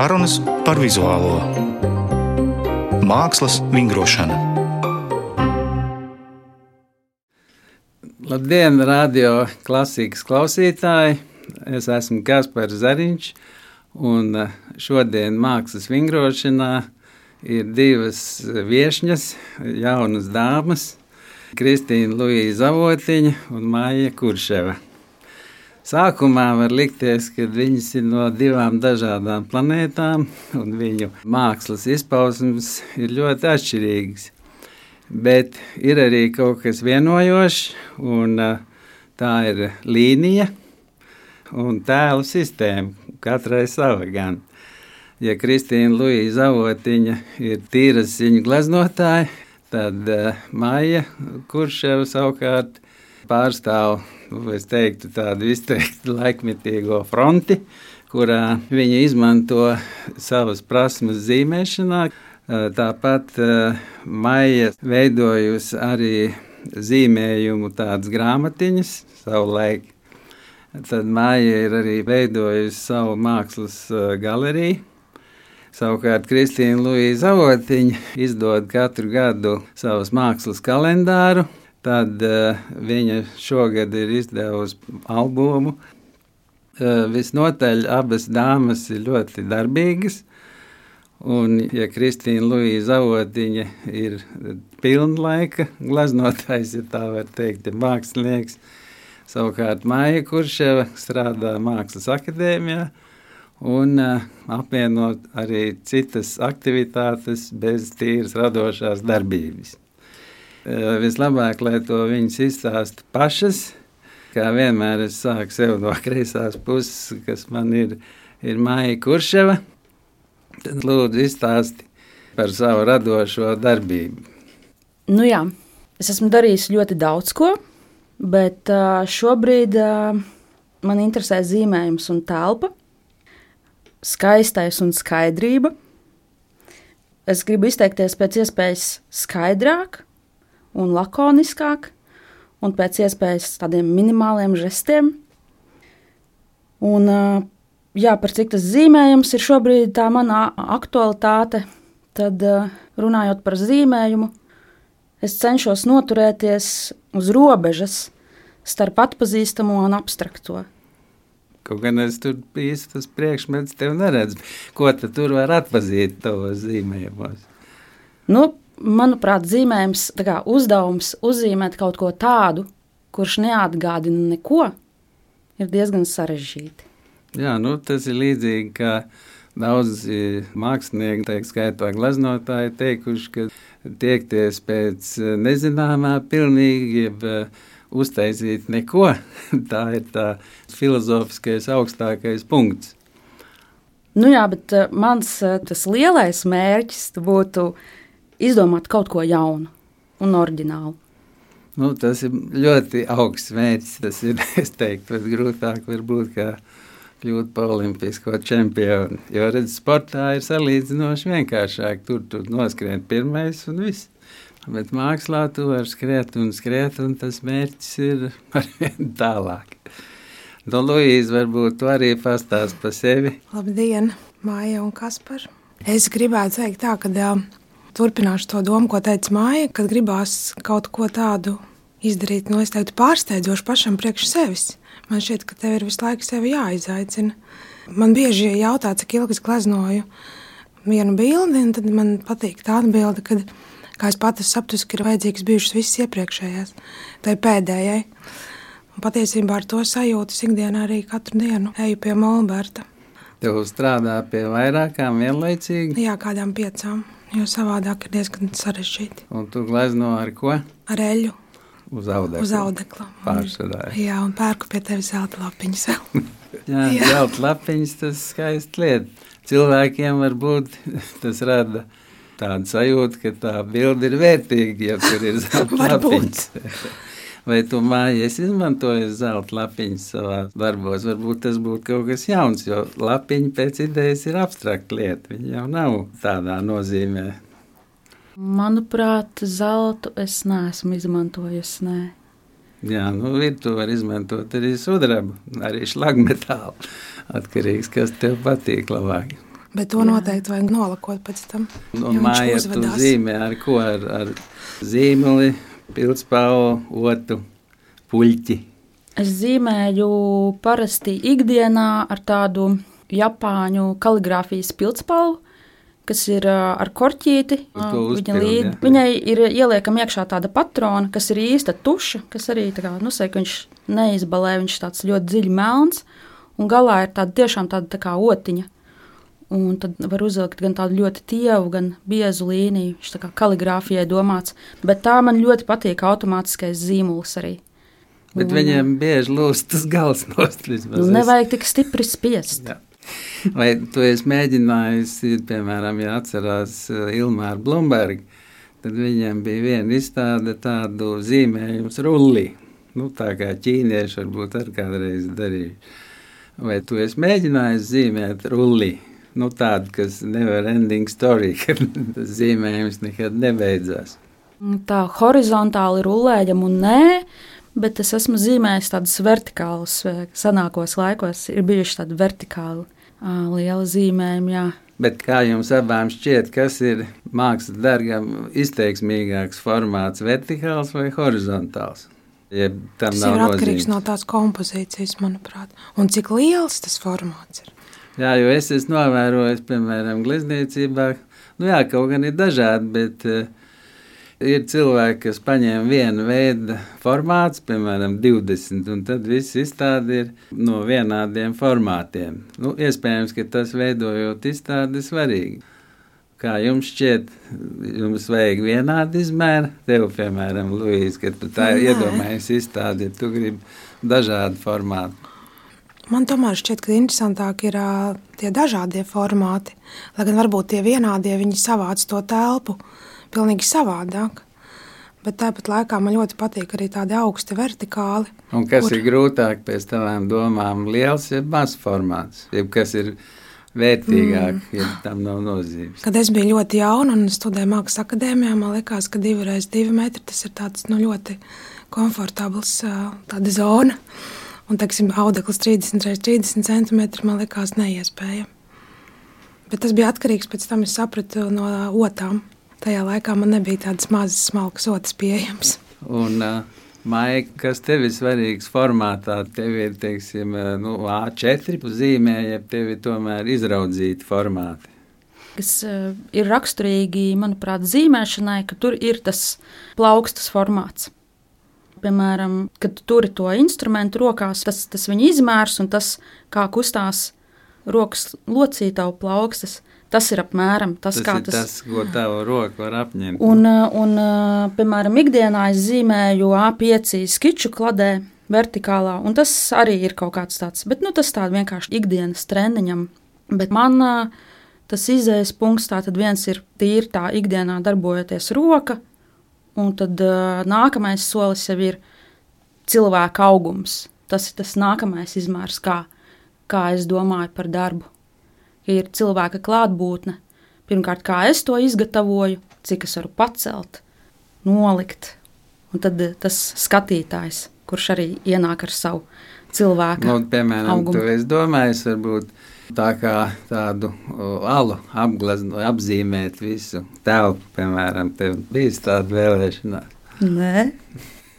Sarunas par vizuālo mākslas vingrošanu. Labdien, radio klasikas klausītāji! Es esmu Kaspars Zariņš, un eh, šodien mākslas vingrošanā ir divas viesņas, jaunas dāmas - Kristīna Luīza Zavotiņa un Māja Kurševa. Sākumā var likties, ka viņas ir no divām dažādām planētām, un viņu mākslas izpausmes ir ļoti atšķirīgas. Bet ir arī kaut kas vienojošs, un tā ir līnija un tēlu sistēma. Katrai sava gan. Ja Kristīna Luīza Zavotiņa ir tīras ziņu gleznotāja, tad uh, Maija Kurševa savukārt pārstāv es teiktu, tādu izteikti laikmetīgo fronti, kurā viņi izmanto savas prasmes zīmēšanā. Tāpat Maija veidojusi arī zīmējumu tādas grāmatiņas savulaik. Tad Maija ir arī veidojusi savu mākslas galeriju. Savukārt Kristīna Luīza Zavotiņa izdod katru gadu savas mākslas kalendāru, Tad uh, viņa šogad ir izdevusi albumu. Uh, visnotaļ abas dāmas ir ļoti darbīgas. Un, ja Kristīna Luīza Zavotiņa ir pilnlaika glaznotājs, ja tā var teikt, ir mākslinieks, savukārt Māja Kurševa strādā Mākslas akadēmijā un uh, apvienot arī citas aktivitātes bez tīras radošās darbības. Eh, vislabāk, lai to viņas izstāsta pašas. Kā vienmēr es sāku sev no kreisās puses, kas man ir, ir Maija Kurševa. Tad lūdzu izstāsti par savu radošo darbību. Nu jā, es esmu darījis ļoti daudz ko, bet šobrīd man interesē zīmējums un telpa, skaistais un skaidrība. Es gribu izteikties pēc iespējas skaidrāk, un lakoniskāk, un pēc iespējas tādiem minimāliem žestiem. Un, jā, par cik tas zīmējums ir šobrīd tā mana aktualitāte, tad runājot par zīmējumu, es cenšos noturēties uz robežas starp atpazīstamo un abstrakto. Kaut gan es tur īsti tas priekšmets tev neredzu. Ko tu tur var atpazīt tavos zīmējumos? Nu, manuprāt, zīmējums, kā uzdevums uzzīmēt kaut ko tādu, kurš neatgādina neko, ir diezgan sarežģīti. Jā, nu, tas ir līdzīgi kā daudzi mākslinieki, tā skaitā gleznotāji, teikuši, ka tiekties pēc nezināmā, pilnīgi, jeb uh, uztaisīt neko, tā ir tā filozofiskais augstākais punkts. Nu jā, bet uh, mans uh, tas lielais mērķis būtu uh, izdomāt kaut ko jaunu un oriģinālu. Nu, tas ir ļoti augsts mērķis. Tas ir teiktu, pat grūtāk varbūt kā kļūt par olimpisko čempionu. Jo, redziet, sportā ir salīdzinoši vienkāršāk. Tur tur noskrien pirmais un viss. Bet mākslā tu vari skriet un skriet, un tas mērķis ir arvien tālāk. Nu, Luīza, varbūt tu arī pastāst par sevi. Labdien, Māja un Kaspar. Es gribētu teikt tā, ka Turpināšu to domu, ko teica Māja, kad gribās kaut ko tādu izdarīt, nu, es teiktu, pārsteidzoši pašam priekš sevis. Man šķiet, ka tev ir visu laiku sevi jāizaicina. Man bieži jautā, cik ilgi es gleznoju vienu bildi, un tad man patīk tā atbilde, kad, kā es pati sapratu, ka ir vajadzīgas bijušas visas iepriekšējās, tai pēdējai. Un patiesībā ar to sajūtu ikdienā arī katru dienu eju pie Molberta. Tev strādā pie vairākām vienlaicīgi? Jā, kādām piecām jo savādāk ir diezgan sarežģīti. Un tu glezno ar ko? Ar eļu. Uz audekla. Uz audekla. Pārsvarā. Jā, un pērku pie tevis zelta lapiņas jā, jā. zelta lapiņas tas skaisti lieta. Cilvēkiem varbūt tas rada tādu sajūtu, ka tā bilde ir vērtīga, ja tur ir zelta lapiņas. Vai tu mājās izmantoji zelta lapiņas savā darbos? Varbūt tas būtu kaut kas jauns, jo lapiņa pēc idejas ir abstrakta lieta. Viņa jau nav tādā nozīmē. Manuprāt, zeltu es neesmu izmantojusi. Nē. Jā, nu, tu vari izmantot arī sudrabu, arī šlagmetālu. Atkarīgs, kas tev patīk labāk. Bet to noteikti vajag nolakot pēc tam. Un Ja viņš mājā tu uzvedās. zīmē ar ko? Ar, ar zīmoli, pildspālu, otu, puļķi. Es zīmēju parasti ikdienā ar tādu japāņu kaligrāfijas pildspalvu, kas ir ar korķīti. Viņa līd, ja? viņai ir ieliekama iekšā tāda patrona, kas ir īsta tuša, kas arī kā, nu, saka, viņš neizbalē, viņš tāds ļoti dziļi melns, un galā ir tāda tiešām tāda tā kā otiņa. Un tad var uzlikt gan tādu ļoti tievu, gan biezu līniju. Viņš tā kā kaligrāfijai domāts. Bet tā man ļoti patīk automātiskais zīmols arī. Bet Un, viņiem bieži lūst tas gals nost vismaz. Nu, nevajag tik stipri spiest. Jā. Vai tu esi mēģinājis, piemēram, ja atcerās eh, Ilmāru Blumbergu, tad viņam bija viena izstāde tādu zīmējumu rullī. Nu, tā kā ķīnieši varbūt arī kādreiz darīja. Vai tu esi mēģinājis zīmēt rullī? Nu, tādu, kas nevar ending story, kad tas zīmējums nekad nebeidzās. Tā horizontāli rullējam un nē, bet es esmu zīmējis tādus vertikālus. eh, Senākos laikos ir bijuši tādi vertikāli ā, lieli zīmējumi. Jā. Bet kā jums abām šķiet, kas ir mākslas darbam izteiksmīgāks formāts, vertikāls vai horizontāls? Ja tam Tas nav ir atkarīgs no tās kompozīcijas, manuprāt. Un cik liels tas formāts ir. Jā, jo es esmu novērojis, piemēram, glezniecībā, nu jā, kaut gan ir dažādi, bet uh, ir cilvēki, kas paņem vienu veidu formāts, piemēram, 20, un tad viss izstāde ir no vienādiem formātiem. Nu, iespējams, ka tas veidojot izstādi svarīgi. Kā jums šķiet, jums vajag vienādu izmēru? Tev, piemēram, Luīs, kad tu tā iedomājies izstādi, ja tu gribi dažādu formātu. Man tomēr šķiet, ka interesantāk ir ā, tie dažādie formāti. Lai gan varbūt tie vienādie viņi savāc to telpu pilnīgi savādāk. Bet tāpat laikā man ļoti patīk arī tādi augsti vertikāli. Un kas Kur? ir grūtāk pēc tavām domām, liels vai mazs formāts? Jeb kas ir vērtīgāk, mm. ja tam nav nozīmes? Kad es biju ļoti jauna un studēju mākslas akadēmijā, man liekas, ka divi reizes divi metri tas ir tāds nu, ļoti komfortabls zona. Un, teiksim, audekls 30 x 30 cm man liekas neiespējami. Bet tas bija atkarīgs pēc tam, es sapratu no otām. Tajā laikā man nebija tādas mazas, smalkas otras pieejamas. Un, uh, Maija, kas tev ir svarīgs formātā? Tev ir, teiksim, ā, nu, A4 zīmē, ja tev ir tomēr izraudzīti formāti. Kas uh, ir raksturīgi, manuprāt, zīmēšanai, ka tur ir tas plaukstas formāts. Piemēram, kad tu turi to instrumentu rokās, tas, tas viņa izmērs un tas, kā kustās rokas locītavu plaukstas, tas ir apmēram tas, Tas kā ir tas, ko tava roka var apņemt. Un, uh, un, uh, piemēram, ikdienā es zīmēju A5 skiču kladē, vertikālā, un tas arī ir kaut kāds tāds, bet nu, tas tāds vienkārši ikdienas treniņam. Bet man uh, tas izējas punkts, tā tad viens ir tīri tā ikdienā darbojoties roka, un tad uh, nākamais solis jau ir cilvēka augums. Tas ir tas nākamais izmērs, kā, kā es domāju par darbu. Ka ir cilvēka klātbūtne, pirmkārt, kā es to izgatavoju, cik es varu pacelt, nolikt. Un tad tas skatītājs, kurš arī ienāk ar savu cilvēku Nu, piemēram, augumu. tu esi domājis, varbūt tā kā tādu alu apglezno, apzīmēt visu telpu, piemēram, tev bija tāda vēlēšanās. Nē,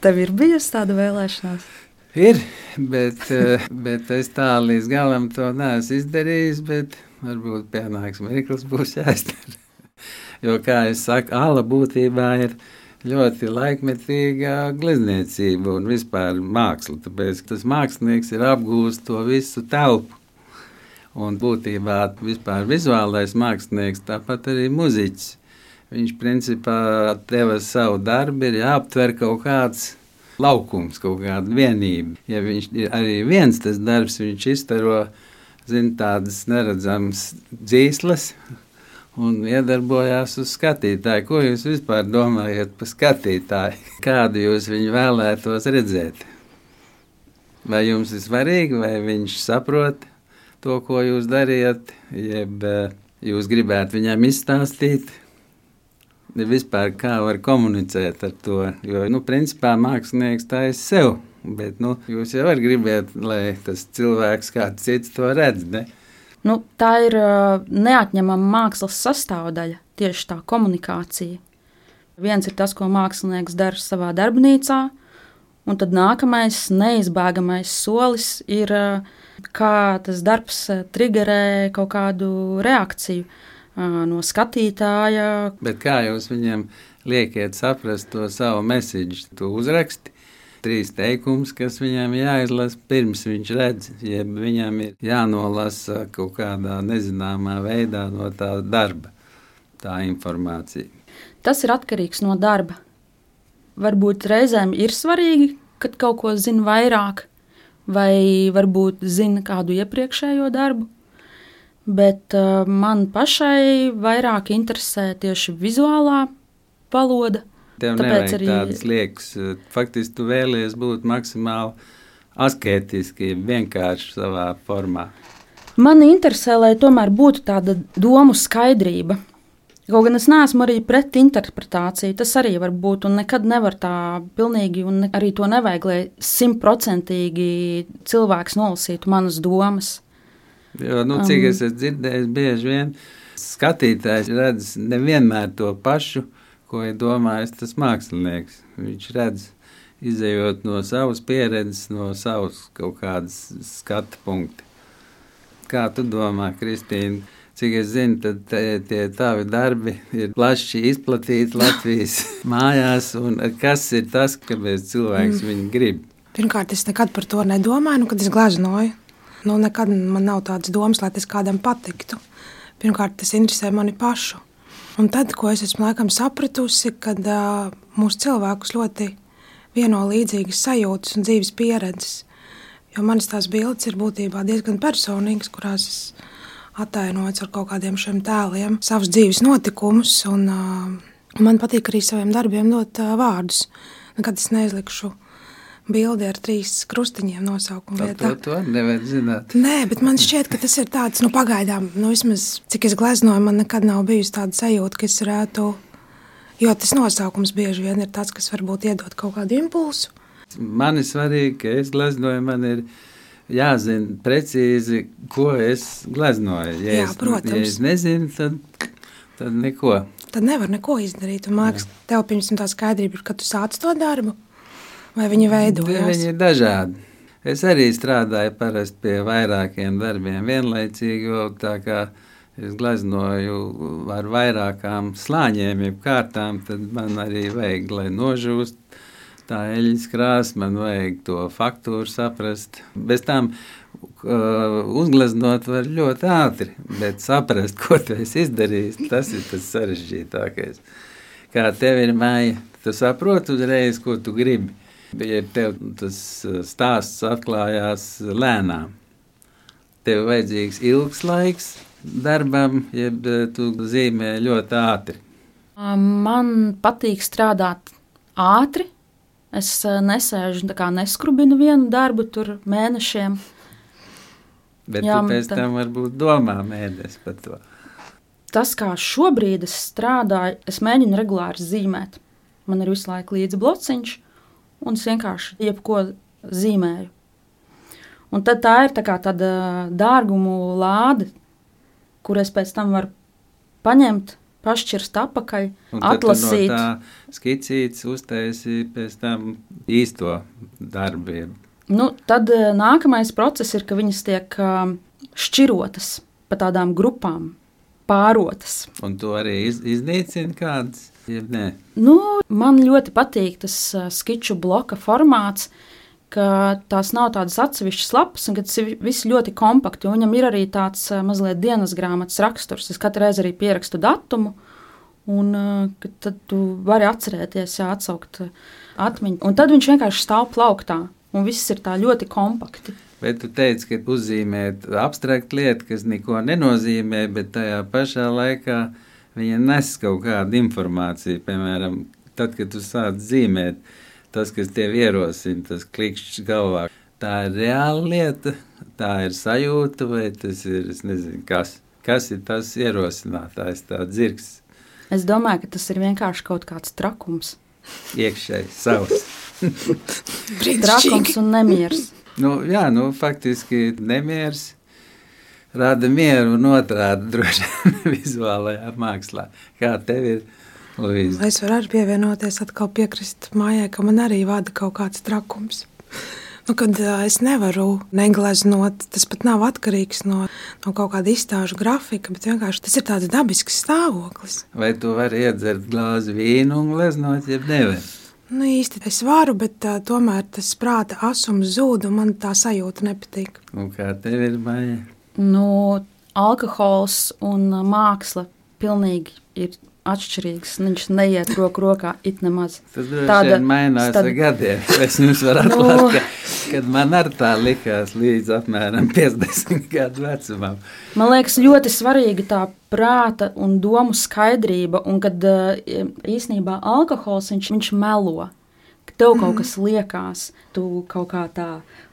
tev ir bijusi tāda vēlēšanās. Ir, bet, eh, bet es tā līdz galam to neesmu izdarījis, bet varbūt pienāks mirklis būs jāizdara. Jo, kā es saku, ala būtībā ir ļoti laikmetīga glezniecība un vispār māksla. Tāpēc tas mākslinieks ir apgūst to visu telpu. Un būtībā vispār vizuālais mākslinieks, tāpat arī muziķis. Viņš principā tev ar savu darbu ir jāaptver kaut kāds laukums, kaut kāda vienība. Ja viņš ir arī viens tas darbs, viņš iztaro zin, tādas neredzamas dzīslas un iedarbojās uz skatītāju. Ko jūs vispār domājat par skatītāju? Kādu jūs viņu vēlētos redzēt? Vai jums ir svarīgi, vai viņš saprot to, ko jūs darījat, jeb eh, jūs gribētu viņam izstāstīt? Vispār kā var komunicēt ar to? Jo, nu, principā mākslinieks tā ir sev. Bet nu, jūs jau varat gribēt, lai tas cilvēks, kāds cits to redz. Ne? Nu, tā ir uh, neatņemama mākslas sastāvdaļa, tieši tā komunikācija. Viens ir tas, ko mākslinieks dara savā darbnīcā, un tad nākamais neizbēgamais solis ir, uh, kā tas darbs uh, triggerē kaut kādu reakciju no skatītāja. Bet kā jūs viņam liekat saprast to savu mēsīju, to uzraksti? trīs teikumus, kas viņam jāizlasa pirms viņš redz, jeb viņam ir jānolasa kaut kādā nezināmā veidā no tā darba, tā informācija. Tas ir atkarīgs no darba. Varbūt reizēm ir svarīgi, kad kaut ko zina vairāk, vai varbūt zina kādu iepriekšējo darbu. Bet uh, man pašai vairāk interesē tieši vizuālā valoda, Tev Tāpēc arī tādas liekas. Faktiski tu vēlies būt maksimāli asketiski, vienkārši savā formā. Man interesē, lai tomēr būtu tāda domu skaidrība. Kaut gan es neesmu arī pret interpretāciju, tas arī var būt, un nekad nevar tā pilnīgi, un arī to nevajag, lai simtprocentīgi cilvēks nolasītu manas domas. Jo, nu, cik um, es esmu dzirdējis, bieži vien skatītājs redz nevienmēr to pašu, ko ir domājis tas mākslinieks. Viņš redz, izējot no savas pieredzes, no savas kaut kādas skatu punkta. Kā tu domā, Kristīna? Cik es zinu, tad te, tie tavi darbi ir plaši izplatīti Latvijas mājās. Kas ir tas, kāpēc cilvēks mm. viņu grib? Pirmkārt, es nekad par to nedomāju, nu, kad es gleznoju. Nu, nekad man nav tādas domas, lai tas kādam patiktu. Pirmkārt, tas interesē mani pašu. Un tad, ko es esmu laikam sapratusi, kad uh, mūsu cilvēkus ļoti vieno līdzīgas sajūtas un dzīves pieredzes. Jo manas tās bildes ir būtībā diezgan personīgas, kurās es attēloju ar kaut kādiem šiem tēliem, savus dzīves notikumus. Un, uh, man patīk arī saviem darbiem dot uh, vārdus. Nekad es neizlikšu bildi ar trīs krustiņiem nosaukumu vietā. To, to nevar zināt. Nē, bet man šķiet, ka tas ir tāds, nu, pagaidām, nu, vismaz, cik es gleznoju, man nekad nav bijusi tāda sajūta, ka es varētu, jo tas nosaukums bieži vien ir tāds, kas varbūt iedod kaut kādu impulsu. Man ir svarīgi, ka es gleznoju, man ir jāzina precīzi, ko es gleznoju. Ja Jā, es, protams. Ja es nezinu, tad, tad neko. Tad nevar neko izdarīt. Un, māks, tev pirms tam tā skaidrība ir, ka tu sāc to darbu. Vai viņi veidojas? Viņi ir dažādi. Es arī strādāju pie vairākiem darbiem vienlaicīgi, jo tā kā es gleznoju ar vairākām slāņiem, jeb kārtām, tad man arī vajag, lai nožūst tā eļļas krāsa, man vajag to faktūru saprast. Bez tām uh, uzgleznot var ļoti ātri, bet saprast, ko tu esi izdarījis, tas ir tas sarežģītākais. Kā tev ir māja, tu saproti uzreiz, ko tu gribi. Ja tev tas eh, stāsts atklājās lēnām, tev vajadzīgs ilgs laiks darbam, jeb eh, tu zīmē ļoti ātri. Man patīk strādāt ātri. Es eh, nesēžu, tā neskrubinu vienu darbu tur mēnešiem. Bet Jā, pēc tam varbūt domā mēnesi par to. Tas, kā šobrīd es strādāju, es mēģinu regulāri zīmēt. Man ir visu laiku līdzi blociņš, un es vienkārši jebko zīmēju. Un tad tā ir tā kā tāda dārgumu lāde, kur es pēc tam varu paņemt, pašķirst apakaļ, un atlasīt. No tā skicītes uztaisīt pēc tam īsto darbiem. Nu, tad eh, nākamais process ir, ka viņas tiek um, šķirotas pa tādām grupām, pārotas. Un to arī iz, iznīcina nē? Nu, man ļoti patīk tas uh, skiču bloka formāts. Tās nav tādas atsevišķas lapas, un tas ir viss ļoti kompakti. Viņam ir arī tāds uh, mazliet dienas grāmatas raksturs. Es katru reizi arī pierakstu datumu, un uh, tad tu vari atcerēties, jā, atsaukt atmiņu. Un tad viņš vienkārši stāv plauktā, un viss ir tā ļoti kompakti. Bet tu teici, ka uzzīmēt abstraktu lietu, kas neko nenozīmē, bet tajā pašā laikā viņa nes kaut kādu informāciju. Piemēram, tad, kad tu sāc zīmēt, tas, kas tev ierosina, tas klikšķis galvā, tā ir reāla lieta, tā ir sajūta, vai tas ir, es nezinu, kas, kas ir tas ierosinātājs, tā dzirks. Es domāju, ka tas ir vienkārši kaut kāds trakums. Iekšēji savs. trakums un nemieris. Nu, jā, nu, faktiski nemieris rada mieru un otrādi droši vizuālajā mākslā. Kā tev ir, Luīza? Es varu arī pievienoties, atkal piekrist mājai, ka man arī vada kaut kāds trakums. Nu, kad es nevaru negleznot, tas pat nav atkarīgs no, no kaut kāda izstāžu grafika, bet vienkārši tas ir tāds dabisks stāvoklis. Vai tu vari iedzert glāzi vīnu un gleznot, ja nevar? Nu, īsti es varu, bet uh, tomēr tas prāta asums zūd, un man tā sajūta nepatīk. Un kā tev ir maija? Nu, alkohols un māksla pilnīgi ir atšķirīgs. Viņš neiet roku rokā it nemaz. Tas vien mainās tad- ar gadiem. Es jums varu Nu. atklāt, ka, kad man ar tā likās līdz apmēram 50 gadu vecumam. Man liekas, ļoti svarīga tā prāta un domu skaidrība, un kad eh, īsnībā alkohols viņš, viņš melo. Tev kaut kas liekas, tu kaut kā tā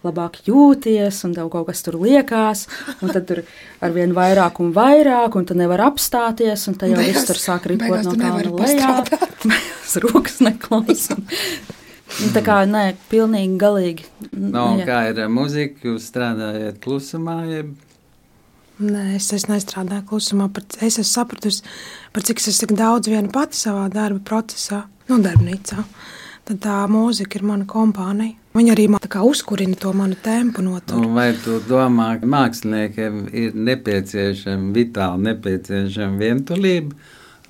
labāk jūties, un tev kaut kas tur liekas, un tad tur ar vien vairāk un vairāk, un tu nevar apstāties, un te jau Beigās- viss tur sāk ripot no nevari kāda lejā. Beigās rokas neklausa. Un Tā kā nē, pilnīgi galīgi. No, neiet. kā ir ar muziku, jūs strādājat klusumā, jeb Nē, es, es nestrādāju klusumā. Par, es esmu sapratusi, par cik es esmu daudz viena pati savā darba procesā, nu, darbnīcā. Tad tā mūzika ir mana kompānija. Viņa arī man uzkurina to manu tempu notur. Un vai tu domā, ka māksliniekiem ir nepieciešama, vitāli nepieciešama vientulība,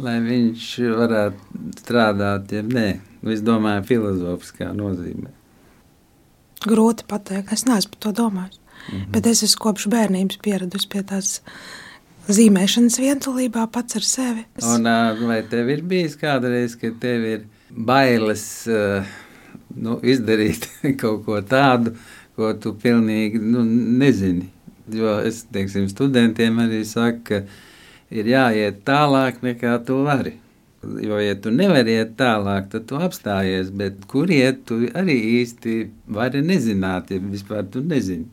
lai viņš varētu strādāt, ja nē? Es domāju, filozofiskā nozīmē. Grūti pateikt, es neesmu par to domājis. Mm -hmm. Bet es esmu kopš bērnības pieradusi pie tās zīmēšanas vientulībā pats ar sevi. Es, Un, vai tev ir bijis kādreiz, ka tev ir bailes ā, nu, izdarīt kaut ko tādu, ko tu pilnīgi nu, nezini? Jo es teiksim, studentiem arī saku, ka ir jāiet tālāk nekā tu vari. Jo, ja tu nevari iet tālāk, tad tu apstājies. Bet kur iet, tu arī īsti vari nezināt, ja vispār tu nezini.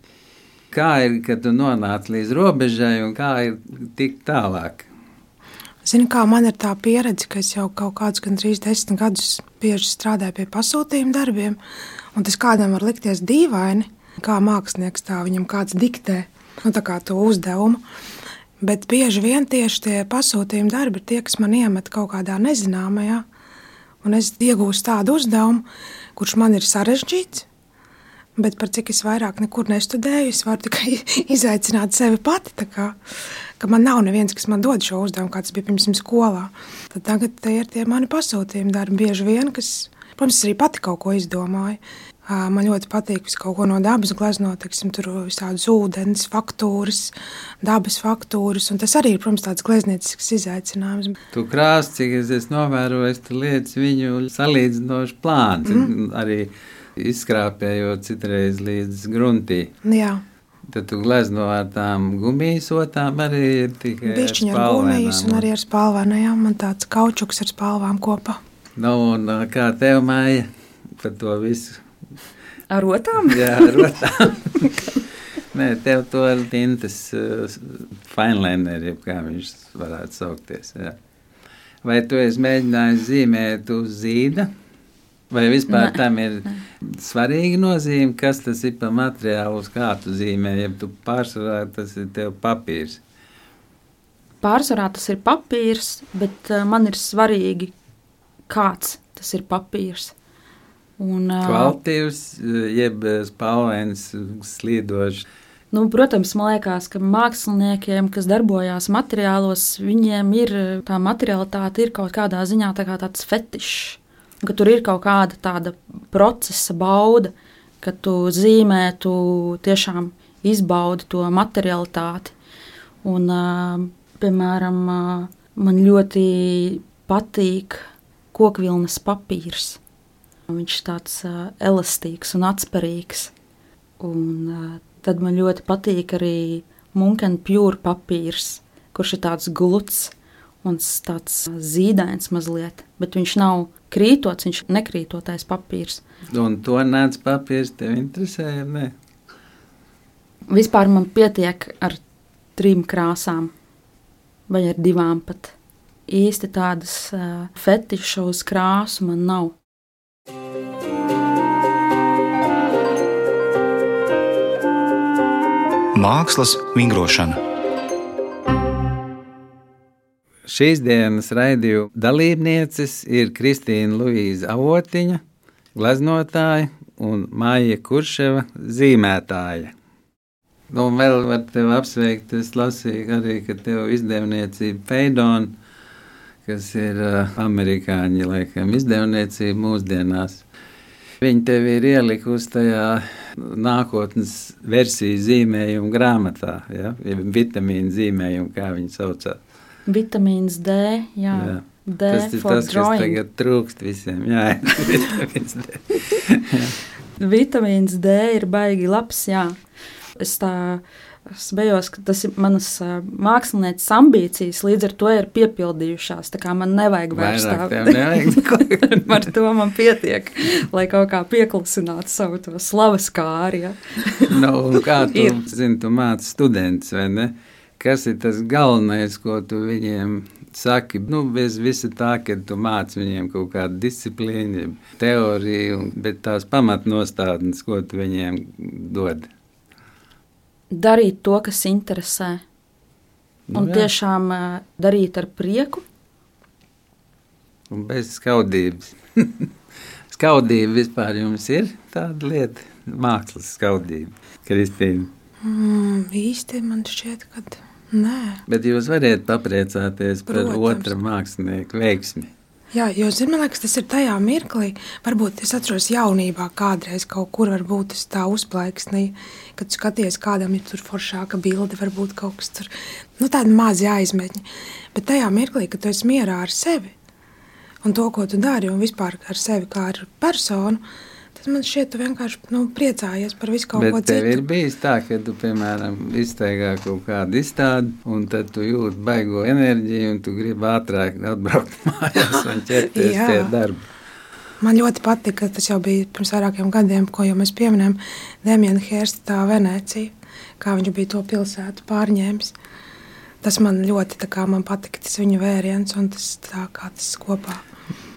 Kā ir, kad tu nonāc līdz robežai un kā ir tik tālāk? Zini, kā man ir tā pieredze, ka es jau kaut kādus gandrīz desmit gadus bieži strādāju pie pasūtījuma darbiem, un tas kādam var likties dīvaini, kā mākslinieks tā viņam kāds diktē, nu, kā to uzdevumu. Bet bieži vien tieši tie pasūtījuma darbi ir tie, kas man iemet kaut kādā nezināmajā, un es iegūstu tādu uzdevumu, kurš man ir sarežģīts. Bet par cik es vairāk nekur nestudēju, es varu tikai izaicināt sevi pati. Ka man nav neviens, kas man dod šo uzdevumu, kāds bija pirms tam skolā. Tad tagad tie ir tie mani pasūtījumi darbi bieži vien, kas, protams, arī pati kaut ko izdomāju. Man ļoti patīk visu kaut ko no dabas gleznot, teiksim, tur visādas ūdens faktūras, dabas faktūras, un tas arī ir, protams, tāds glezniecisks izaicinājums. Tu krāsi, cik es esmu novērojis, tu lietas viņu salīdzinoši plāns. Mm. Arī izskrāpējot citreiz līdz gruntī. Jā, Tad tu glezno ar tām gumijas otām arī ir tikai ar bišķiņa ar spalvainām. gumijas un arī ar spalvainajām. Man tāds kaučuks ar spalvām kopā. Nu, un kā tev māja par to visu? Ar rotām? Jā, rotām. Nē, tev to ir tintas uh, fineliner, jeb kā viņš varētu saukties. Jā. Vai tu esi mēģinājis zīmēt uz zīda? Vai vispār Nē, tam ir svarīga nozīme, kas tas ir par materiālu, uz kā tu zīmē, ja tu pārsvarā tas ir tev papīrs? Pārsvarā tas ir papīrs, bet uh, man ir svarīgi, kāds tas ir papīrs. Un, uh, Kvalitīvs, jeb spalvains, slīdošs. nu, protams, man liekas, ka māksliniekiem, kas darbojas materiālos, viņiem ir tā materialitāte ir kaut kādā ziņā tā kā tāds fetišs. Ka tur ir kaut kāda tāda procesa bauda, ka tu zīmē, tu tiešām izbaudi to materialitāti. Un, piemēram, man ļoti patīk kokvilnas papīrs. Viņš ir tāds elastīgs un atspērīgs. Un, tad man ļoti patīk arī munkena pjūra papīrs, kurš ir tāds gluds un tāds zīdains mazliet, bet viņš nav krītots, viņš ir nekrītotais papīrs. Un to nāc papīrs tev interesē, ja ne? Vispār man pietiek ar trim krāsām, vai ar divām pat. Īsti tādas uh, fetišu uz krāsu man nav. Mākslas vingrošana. Šīs dienas raidījuma dalībnieces ir Kristīna Luīza Avotiņa, gleznotāja un Māja Kurševa zīmētāja. Nu, un vēl var tevi apsveikt. Es lasīju arī, ka tev izdevniecība Peidona, kas ir uh, amerikāņu laikam, izdevniecība mūsdienās. Viņi tev ir ielikusi tajā nākotnes versiju zīmējumu grāmatā, ja? vitamīnu zīmējumu, kā viņi saucās. Vitamīns D, jā. jā. D tas ir tas, drawing. kas tagad trūkst visiem. Jā, vitamīns D. vitamīns D ir baigi labs, jā. Es tā Es bejos, ka tas ir manas mākslinieces ambīcijas, līdz ar to ir piepildījušās. Tā kā man nevajag vairs tādu. Ar to man pietiek, lai kaut kā pieklusinātu savu to slavas kāri. Ja. no, nu, kā tu, zini, tu māci students, vai ne? Kas ir tas galvenais, ko tu viņiem saki? Nu, bez visa tā, ka tu māci viņiem kaut kādu disciplīnu, teoriju, bet tās pamatnostādnes, ko tu viņiem dod darīt to, kas interesē. Nu, un jā. tiešām uh, darīt ar prieku. Un bez skaudības. skaudība vispār jums ir tāda lieta, mākslas skaudība, Kristīna. Mm, īsti man šķiet, ka nē. Bet jūs varat papriecāties Protams. par otra mākslinieka veiksmi. Jā, jo man liekas, tas ir tajā mirklī, varbūt es atceros jaunībā, kādreiz kaut kur varbūt tas tā uzplaiksnīja, kad skaties, kādam ir tur foršāka bilde, varbūt kaut kas tur, nu tādi mazi aizmetņi. Bet tajā mirklī, kad tu esi mierā ar sevi un to, ko tu dari, un vispār ar sevi kā ar personu, man šķiet, tu vienkārši nu, priecājies par visu kaut Bet ko citu. Tev ir bijis tā, ka tu, piemēram, izteigā kaut kādu izstādi, un tad tu jūti baigo enerģiju, un tu gribi ātrāk atbraukt mājās un ķerties pie darba. Man ļoti patika, tas jau bija pirms vairākiem gadiem, ko jau mēs pieminējām, Dēmjana Hērsta Venecija, kā viņš bija to pilsētu pārņēmis. Tas man ļoti man patika, tas viņa vēriens un tas tā kā tas kopā.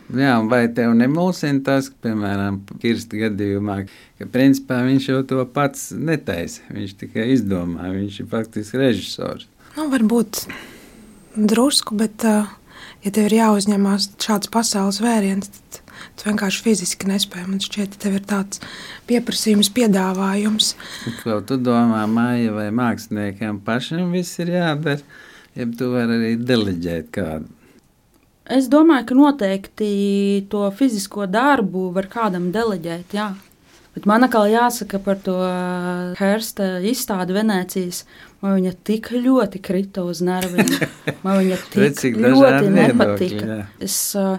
Jā, vai tev nemulsina tas, piemēram, Kirsta gadījumā, ka principā viņš jau to pats netaisa. Viņš tikai izdomā, viņš ir faktiski režisors. Nu, varbūt drusku, bet, ja tev ir jāuzņemās šāds pasaules vēriens, tad tu vienkārši fiziski nespēji. Man šķiet, ka tev ir tāds pieprasījums, piedāvājums. Ko tu domā, māja vai māksliniekam pašam viss ir jādara, ja tu vari arī deleģēt kādu? Es domāju, ka noteikti to fizisko darbu var kādam deleģēt. Jā. Bet man atkal jāsaka par to Hersta izstādi Venecijas. Man viņa tik ļoti krita uz nerviem. Man viņa tik ļoti nepatika. Jā. Es uh,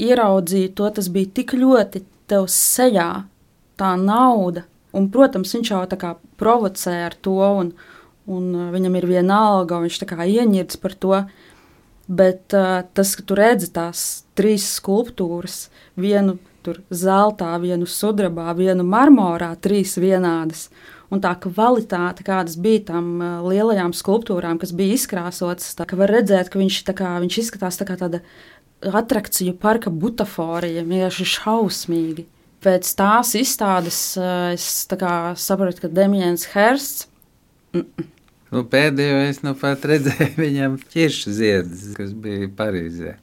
ieraudzīju to, tas bija tik ļoti tev sejā, tā nauda. Un, protams, viņš jau tā kā provocē ar to, un, un viņam ir viena alga, un viņš tā kā ieņirds par to. Bet uh, tas, ka tu redzi tās trīs skulptūras, vienu zeltā, vienu sudrabā, vienu marmorā, trīs vienādas. Un tā kvalitāte, kādas bija tam lielajām skulptūrām, kas bija izkrāsotas, tā ka var redzēt, ka viņš, kā, viņš izskatās tā kā tāda atrakciju parka butaforija, vienkārši šausmīgi. Pēc tās izstādes es sapratu, ka Demians Hersts. Mm -mm. Nu, pēdējo es nu pat redzēju viņam ķiršu ziedus, kas bija Parīzē.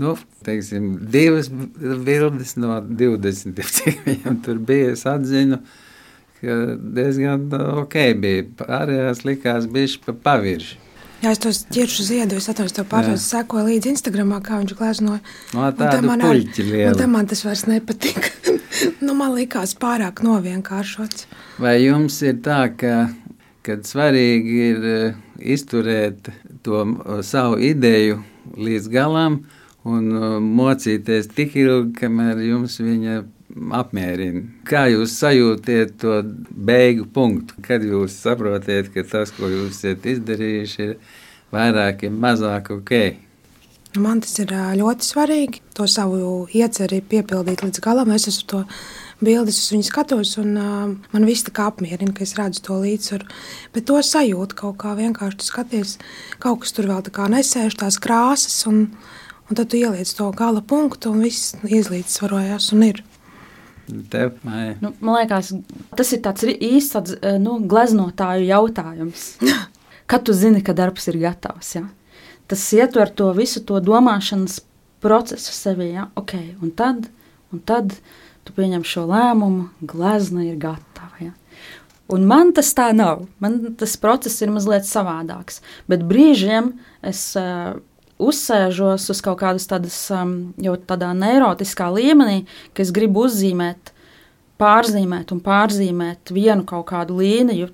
Nu, teiksim, divas bildes no 20, cik viņam tur bija. Es atzinu, ka diezgan ok bija. Pārējās likās bišķi pa pavirši. Jā, es tos ķiršu ziedu, es atceros, to pārējos sekoju līdzi Instagramā, kā viņš gleznoja. No tāda man, puļķi liela. Un man tas vairs nepatika. nu, man likās pārāk novienkāršots. Vai jums ir tā, ka kad svarīgi ir eh, izturēt to eh, savu ideju līdz galam un eh, mocīties tik ilgi, kamēr jums viņa apmierina. Kā jūs sajūtiet to beigu punktu, kad jūs saprotat, ka tas, ko jūs esat izdarījuši, ir vairāk vai mazāk ok? Man tas ir ļoti svarīgi, to savu ieceri piepildīt līdz galam. Es esmu to bildes, uz viņu skatos, un uh, man viss tā kā apmierina, ka es redzu to līdzsvaru. Bet to sajūtu kaut kā vienkārši skaties, kaut kas tur vēl tā kā nesēž tās krāsas, un, un tad tu ieliec to gala punktu, un viss izlīdzsvarojās un ir. Tev, nu, man liekas, tas ir tāds īsts nu, gleznotāju jautājums. Kad tu zini, ka darbs ir gatavs? Ja? tas ietver to visu to domāšanas procesu sevī. Ja? Okay, un, tad, un tad tu pieņem šo lēmumu, glezna ir gatava. Ja? Un man tas tā nav. Man tas process ir mazliet savādāks. Bet brīžiem es uh, uzsēžos uz kaut kādas tādas, um, jau tādā neirotiskā līmenī, ka es gribu uzzīmēt, pārzīmēt un pārzīmēt vienu kaut kādu līniju,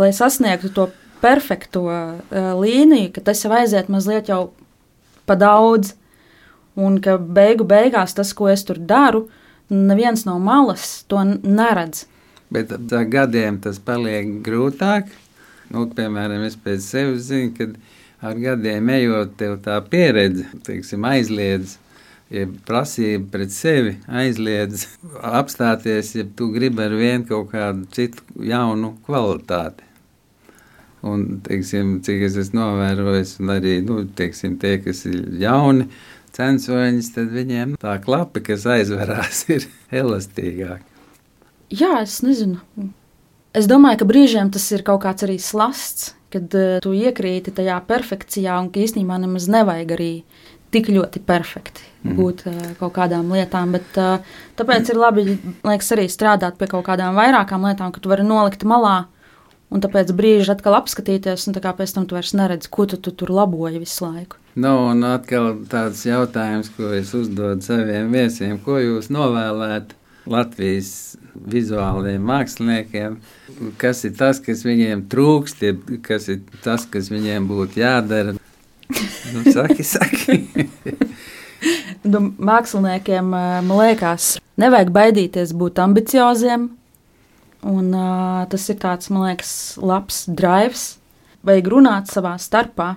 lai sasniegtu to perfekto uh, līniju, ka tas jau aiziet mazliet jau pa daudz. Un ka beigu beigās tas, ko es tur daru, neviens no malas to neredz. Bet ar gadiem tas paliek grūtāk. Nu, piemēram, es pēc sevis zinu, ka ar gadiem ejot, tev tā pieredze teiksim, aizliedz. Ja prasība pret sevi aizliedz apstāties, ja tu gribi ar vienu kaut kādu citu jaunu kvalitāti. Un, teiksim, cik es esmu novērojis, un arī nu, teiksim, tie, kas ir jauni, censoņus, tad viņiem tā klapa, kas aizverās, ir elastīgāka. Jā, es nezinu. Es domāju, ka brīžiem tas ir kaut kāds arī slasts, kad uh, tu iekrīti tajā perfekcijā, un ka īstenībā nemaz nevajag arī tik ļoti perfekti mm. būt uh, kaut kādām lietām. Bet, uh, tāpēc ir labi liekas, arī strādāt pie kaut kādām vairākām lietām, ka tu vari nolikt malā. Un tāpēc brīži atkal apskatīties, un tā kā pēc tam tu vairs neredzi, ko tu, tu tur laboji visu laiku. Nu, un atkal tāds jautājums, ko es uzdodu saviem viesiem, ko jūs novēlētu Latvijas vizuāliem māksliniekiem, kas ir tas, kas viņiem trūkst, kas ir tas, kas viņiem būtu jādara. Nu, saki, saki. nu, māksliniekiem, man liekas, nevajag baidīties būt ambicioziem. Un, uh, tas ir tāds, man liekas, labs drives. Vajag runāt savā starpā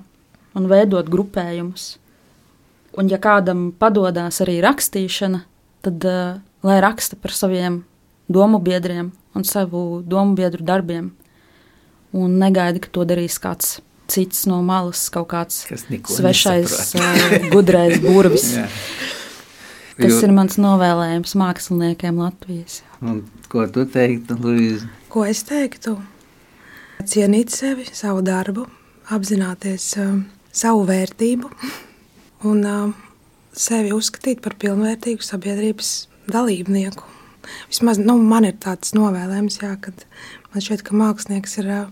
un veidot grupējumus. Un, ja kādam padodas arī rakstīšana, tad uh, lai raksta par saviem domu biedriem un savu domu biedru darbiem. Un negaida, ka to darīs kāds cits no malas, kaut kāds svešais, uh, gudrais burvis. Tas jo... ir mans novēlējums māksliniekiem Latvijas. Un ko tu teiktu, Luīza? Ko es teiktu? Cienīt sevi, savu darbu, apzināties uh, savu vērtību un uh, sevi uzskatīt par pilnvērtīgu sabiedrības dalībnieku. Vismaz nu, man ir tāds novēlējums, jā, kad man šķiet, ka mākslinieks ir uh,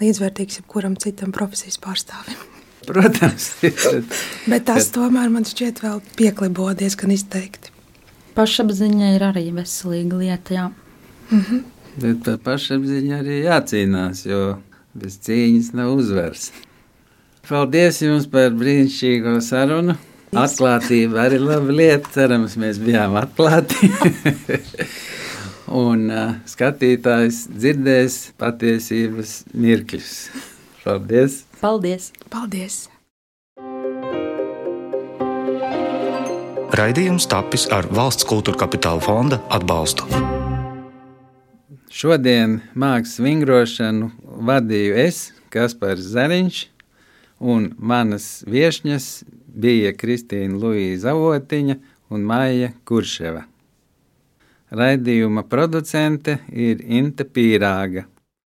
līdzvērtīgs jebkuram citam profesijas pārstāvim. Protams, bet tas tomēr man šķiet vēl pieklibo diezgan izteikti. Pašapziņa ir arī veselīga lieta. Jā. Mm -hmm. Bet par pašapziņu arī jācīnās, jo bez cīņas nav uzvaras. Paldies jums par brīnišķīgo sarunu! Atklātība arī laba lieta. Cerams, mēs bijām atklāti. Un uh, skatītājs dzirdēs patiesības mirkļus. Paldies! Paldies! Paldies. Raidījums tapis ar valsts kultūra kapitāla fonda atbalstu. Šodien mākslas vingrošanu vadīju es, Kaspars Zariņš, un manas viesņas bija Kristīna Luīza Avotiņa un Maija Kurševa. Raidījuma producente ir Inte Pīrāga.